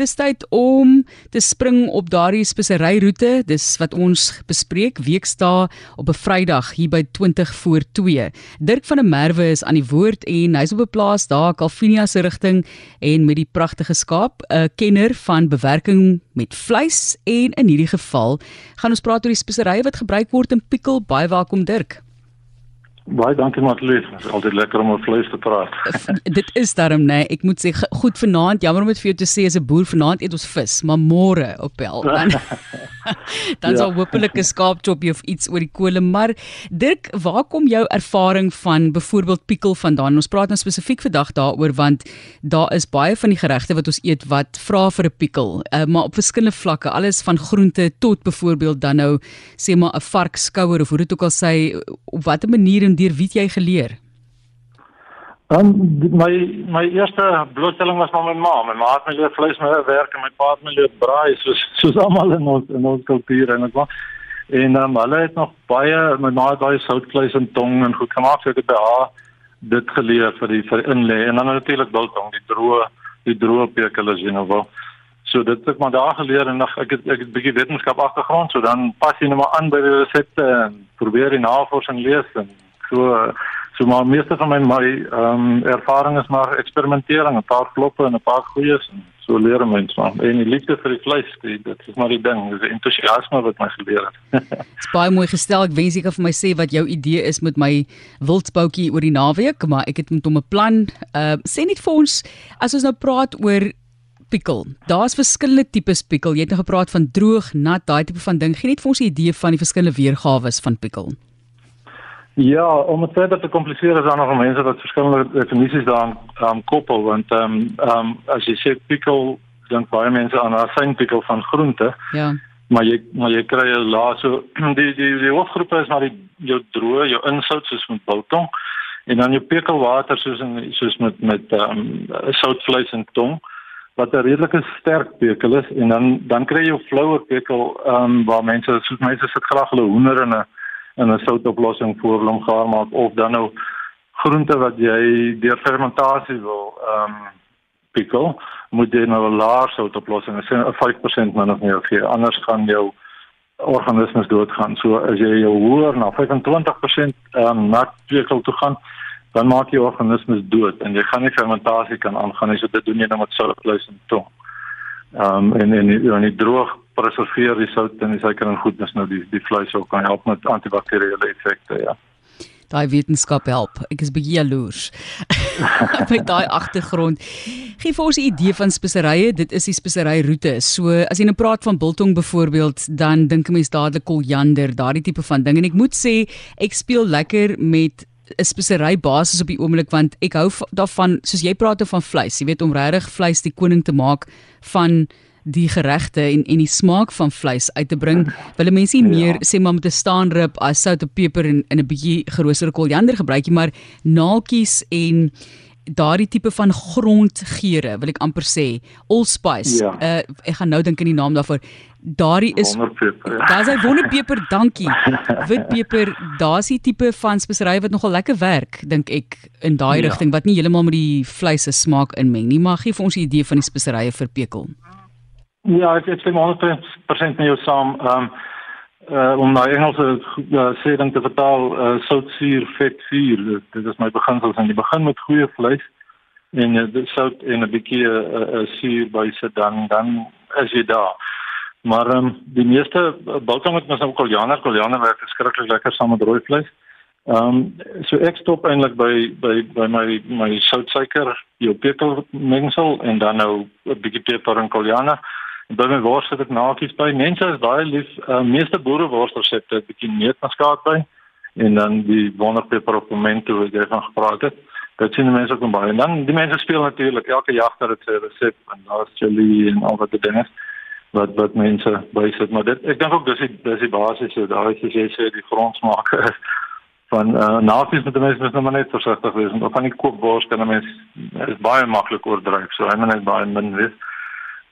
Dis tyd om te spring op daardie speseryroete. Dis wat ons bespreek weksdae op 'n Vrydag hier by 20 voor 2. Dirk van der Merwe is aan die woord en hy's op 'n plaas daar Calvinia se rigting en met die pragtige skaap, 'n kenner van bewerking met vleis en in hierdie geval gaan ons praat oor die speserye wat gebruik word in pickle. Baie welkom Dirk. Baie dankie Matlies. Dit is altyd lekker om oor vleis te praat. Dit is daarom nê. Nee, ek moet sê goed vanaand, jammer om dit vir jou te sê as 'n boer vanaand eet ons vis, maar môre op bel. Dan dan sal ja. hopelik 'n skaapchoppie of iets oor die kole, maar Dirk, waar kom jou ervaring van byvoorbeeld pikkel vandaan? Ons praat nou spesifiek vandag daaroor want daar is baie van die geregte wat ons eet wat vra vir 'n pikkel, uh, maar op verskillende vlakke, alles van groente tot byvoorbeeld dan nou sê maar 'n varkskouer of hoe dit ook al sê op watter manier en deur wie jy geleer? Um, my my eerste blootstelling was van my ma. My ma het my leer vleis met werk en my pa het my leer braai soos soos almal in ons in ons kultuur en ek was en um, hulle het nog baie my ma het baie soutvleis en tong en goed gemaak so ek het by haar dit geleer vir die vir inlê en dan natuurlik biltong die droë die droë pekel as jy nou wil. So dit het ek maar daar geleer en nog ek het ek het 'n bietjie wetenskap agtergrond so dan pas jy net maar aan by die resepte en probeer die navorsing lees en So so maar meeste van my my ehm um, ervaring is maar eksperimentering, 'n paar kloppe en 'n paar goeies en so leer mens maar. En die liefde vir die vleis, dit is maar die ding, dis die entoesiasme wat my geleer het. Dit's baie mooi gestel. Ek wens ek kan vir my sê wat jou idee is met my wildsboutjie oor die naweek, maar ek het met hom 'n plan. Uh sê net vir ons as ons nou praat oor pikkel. Daar's verskillende tipes pikkel. Jy het nou gepraat van droog, nat, daai tipe van ding. Geen net vir ons 'n idee van die verskillende weergawe van pikkel. Ja, om het verder te compliceren is er nog mensen dat verschillende definities daar aan koppel. Want um, um, als je zegt pikkel, dan je mensen aan een pikkel van groente. Ja. Maar je, maar je krijgt laat zo. Die, die, die hoofdgroep is maar die, je droge, je inzout, zoals met biltong. En dan je pikkelwater, zoals, zoals met, met um, zoutvlees en tong. Wat een redelijk sterk pikkel is. En dan, dan krijg je flauwe pikkel, um, waar mensen, zoals mensen zitten graag een hoender en een in 'n soutoplossing voor hom gaar maak of dan nou groente wat jy deur fermentasie wil ehm um, pikkel, moet jy nou 'n laer soutoplossing, 'n 5% min of meer gee, anders gaan jou organismes doodgaan. So as jy jou hoër na 25% ehm um, nat pikkel toe gaan, dan maak jy organismes dood en jy gaan nie fermentasie kan aangaan nie. So dit doen jy nou met soutoplossing en tong. Ehm um, en en en die droog preserveer die sout en die suiker en goednis nou die die vleis ook kan help met antibakteriële effekte ja. Daai wetenskap help. Ek is baie jaloers. met daai agtergrond. Gee vir ons 'n idee van speserye. Dit is die speseryroete. So as jy nou praat van biltong byvoorbeeld, dan dink 'n mens dadelik koriander, daardie tipe van ding en ek moet sê ek speel lekker met 'n spesery basis op die oomblik want ek hou daarvan soos jy praat oor van vleis. Jy weet om regtig vleis die koning te maak van die geregte en en die smaak van vleis uit te bring. Wille mense nie meer ja. sê maar met 'n staanrib as sout en peper en in 'n bietjie geroosterde koriander gebruik nie, maar naaltjies en daardie tipe van grondgeure wil ek amper sê allspice. Ja. Uh, ek gaan nou dink aan die naam daarvoor. Daardie is ja. Daar's hy wonderpeper, dankie. Witpeper, daar's die tipe van spesery wat nogal lekker werk, dink ek in daai ja. rigting wat nie heeltemal met die vleis se smaak inmeng nie, maar gee vir ons 'n idee van die speserye vir pekel. Ja, ek het sê 100% met jou saam. Ehm um, uh, om na Engelse uh, sê dan te vertaal uh, sout, suur, vet, vuur. Dit, dit is my beginsels en jy begin met goeie vleis en uh, sout en 'n bietjie uh, uh, suur bysit dan dan is jy daar. Maar ehm um, die meeste uh, biltong het mos nou koljaner, koljaner werk verskriklik lekker saam met rooi vleis. Ehm um, so ek stop eintlik by by by my my soutsuiker, jou peper mengsel en dan nou 'n bietjie peper en koljaner. By my wors het ek nakies by. Mense is baie lief. Uh, meeste boereworsresepte het 'n bietjie neutmaskaat by en dan die wonderpeper op momento wat jy van gepraat het. Dit sien mense ook baie. En dan die mense speel natuurlik elke jagter het sy resep en daar's chili en al wat is wat wat mense bysit maar dit ek dink ook dis die dis die basis so daar is jy sê die grondsmaak van uh, nakies met die mense moet nou net versigtig wees want van die koopbors kan mense is baie maklik oordryf so hy moet net baie min wees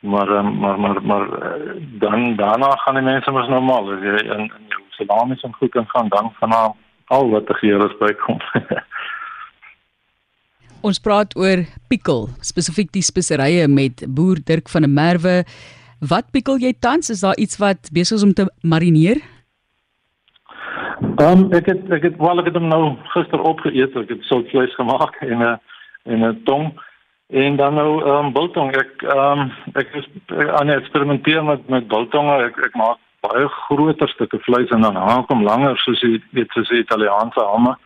maar um, maar maar maar uh, dan daarna gaan die mense mos normaal as jy in in jou salami se goed kan gaan dan van al wat te gee is bykom Ons praat oor pikkel, spesifiek die speserye met boer Dirk van der Merwe. Wat pikkel jy tans? Is daar iets wat besig is om te marineer? Ehm um, ek het ek het wel ek het hom nou gister opgeëet. Ek het sout vleis gemaak en 'n en 'n tong en dan nou ehm um, biltong. Ek ehm um, ek is aan eksperimenteer met met biltonge. Ek ek maak baie groter stukke vleis en dan hang ek hom langer soos jy weet soos die Italiaanse hamme.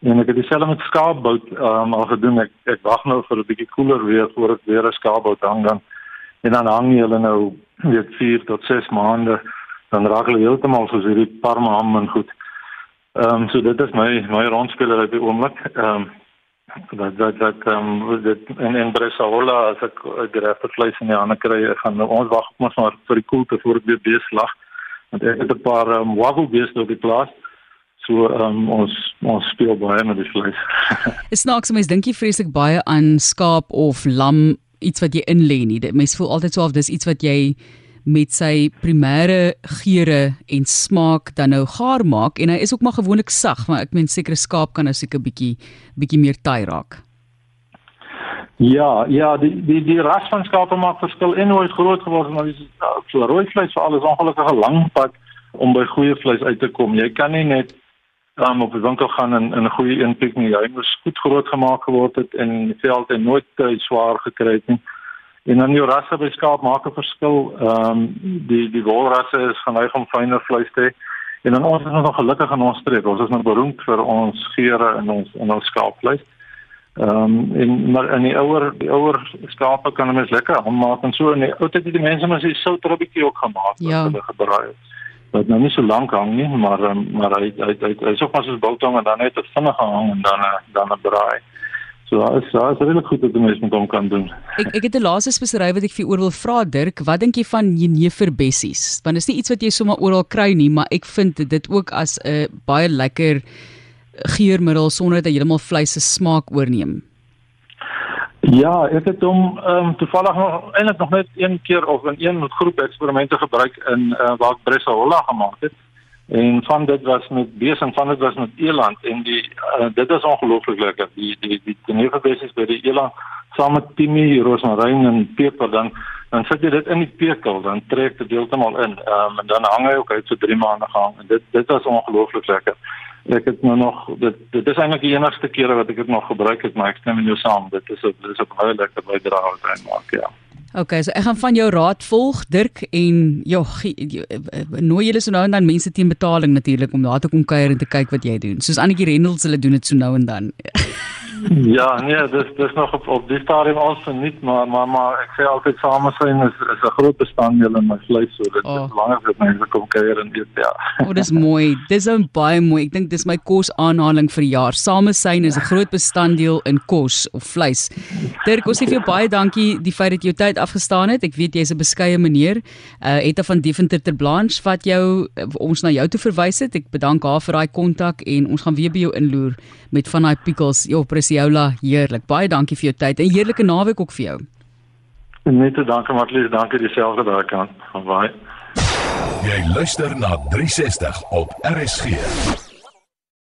En ek het dieselfde met skaapbout ehm um, al gedoen. Ek ek wag nou vir 'n bietjie koeler weer voor ek weer 'n skaapbout hang dan en dan hang jy hulle nou weet 4 tot 6 maande dan raak hulle heeltemal soos hierdie parma ham en goed. Ehm um, so dit is my my rondspeler op die oomblik. Ehm um, dat dat dat ehm um, dit in in Bresaola as ek die regte vleis in die hande kry, gaan nou, ons wag mos maar vir die koelte voor dit weer beslag. Want ek het 'n paar ehm um, wagyu beeste op die plaas. So ehm um, ons ons speel baie met die vleis. Is snaaks mense dink jy vreeslik baie aan skaap of lam iets wat jy inlê nie. Mense voel altyd so of dis iets wat jy met sy primêre geure en smaak dan nou gaar maak en hy is ook maar gewoonlik sag, maar ek meen sekere skaap kan nou seker bietjie bietjie meer taai raak. Ja, ja, die die die ras van skape maak verskil en hoe groot geword maar dis so rooi vleis vir alles ongelukkig 'n lang pad om by goeie vleis uit te kom. Jy kan nie net um, op die winkel gaan en 'n goeie een piek nie. Hy moet goed groot gemaak geword het en die veld en nooit te swaar gekry het nie. En dan jou rasse by skaap maak 'n verskil. Ehm um, die die wolrasse is geneig om fynere vleis te hê. En dan ons is nog gelukkig in ons streek. Ons is nou beroemd vir ons geure in ons in ons skaapvleis. Ehm um, en maar in die ouer die ouer skaape kan mens lekker aanmaak en so in die ou tyd het die mense mos die soutrubbetjie ook gemaak ja. wat hulle gebraai het. Wat nou nie so lank hang nie, maar um, maar hy hy hy, hy is ook pas as biltong en dan net dit vinnig hang en dan dan 'n braai. So as as regtig goed dat die mense met hom kan doen. Ek ek het 'n laaste spesery wat ek vir oor wil vra Dirk, wat dink jy van jeneverbessies? Want dit is nie iets wat jy sommer oral kry nie, maar ek vind dit ook as 'n baie lekker geurmiddel sonder dat jy heeltemal vleis se smaak oorneem. Ja, ek het hom ehm um, toevallig nog eintlik nog net een keer of in een groep eksperimente gebruik in uh, waar ek Bresaola gemaak het en van dit was met bees en van dit was met eland. En die uh, dit is ongelooflik lekker. Die die die teneverbesies by die eland saam met timie roosmaryn en peper. Dan dan sit jy dit in die pekel dan trek dit heeltemal in. Um, en dan hang hy ook uit so 3 maande gehang en dit dit was ongelooflik lekker. Ek het nou nog dit dit is eintlik die enigste keer wat ek dit nog gebruik het maar ek stem met jou saam. Dit is dit is 'n baie lekker bydra wat hy maak ja Okay, so ek gaan van jou raad volg Dirk en ja, nooi julle so nou en dan mense teen betaling natuurlik om daar te kom kuier en te kyk wat jy doen. Soos Annetjie Rendels hulle doen dit so nou en dan. ja, nee, dis dis nog op op die stadium ons nie, maar maar maar ek sê altyd samesyn is is 'n groot bestanddeel in my vleis, so dit oh. is belangrik dat mense kom kuier en eet, ja. o, oh, dis mooi. Dis 'n baie mooi. Ek dink dis my kos aanhaling vir jaar. Samesyn is 'n groot bestanddeel in kos of vleis. Dirk, ons sê vir jou baie dankie die feit dat jy jou tyd afgestaan het. Ek weet jy's 'n beskeie meneer. Uh Etta van Deventer ter Blanche wat jou uh, ons na jou toe verwys het. Ek bedank haar vir daai kontak en ons gaan weer by jou inloer met van daai pickles. Ja, Presiola, heerlik. Baie dankie vir jou tyd en heerlike naweek ook vir jou. Net te dankie Matlies, dankie dieselfde daai kant. Baie. Jy luister na 360 op RSG.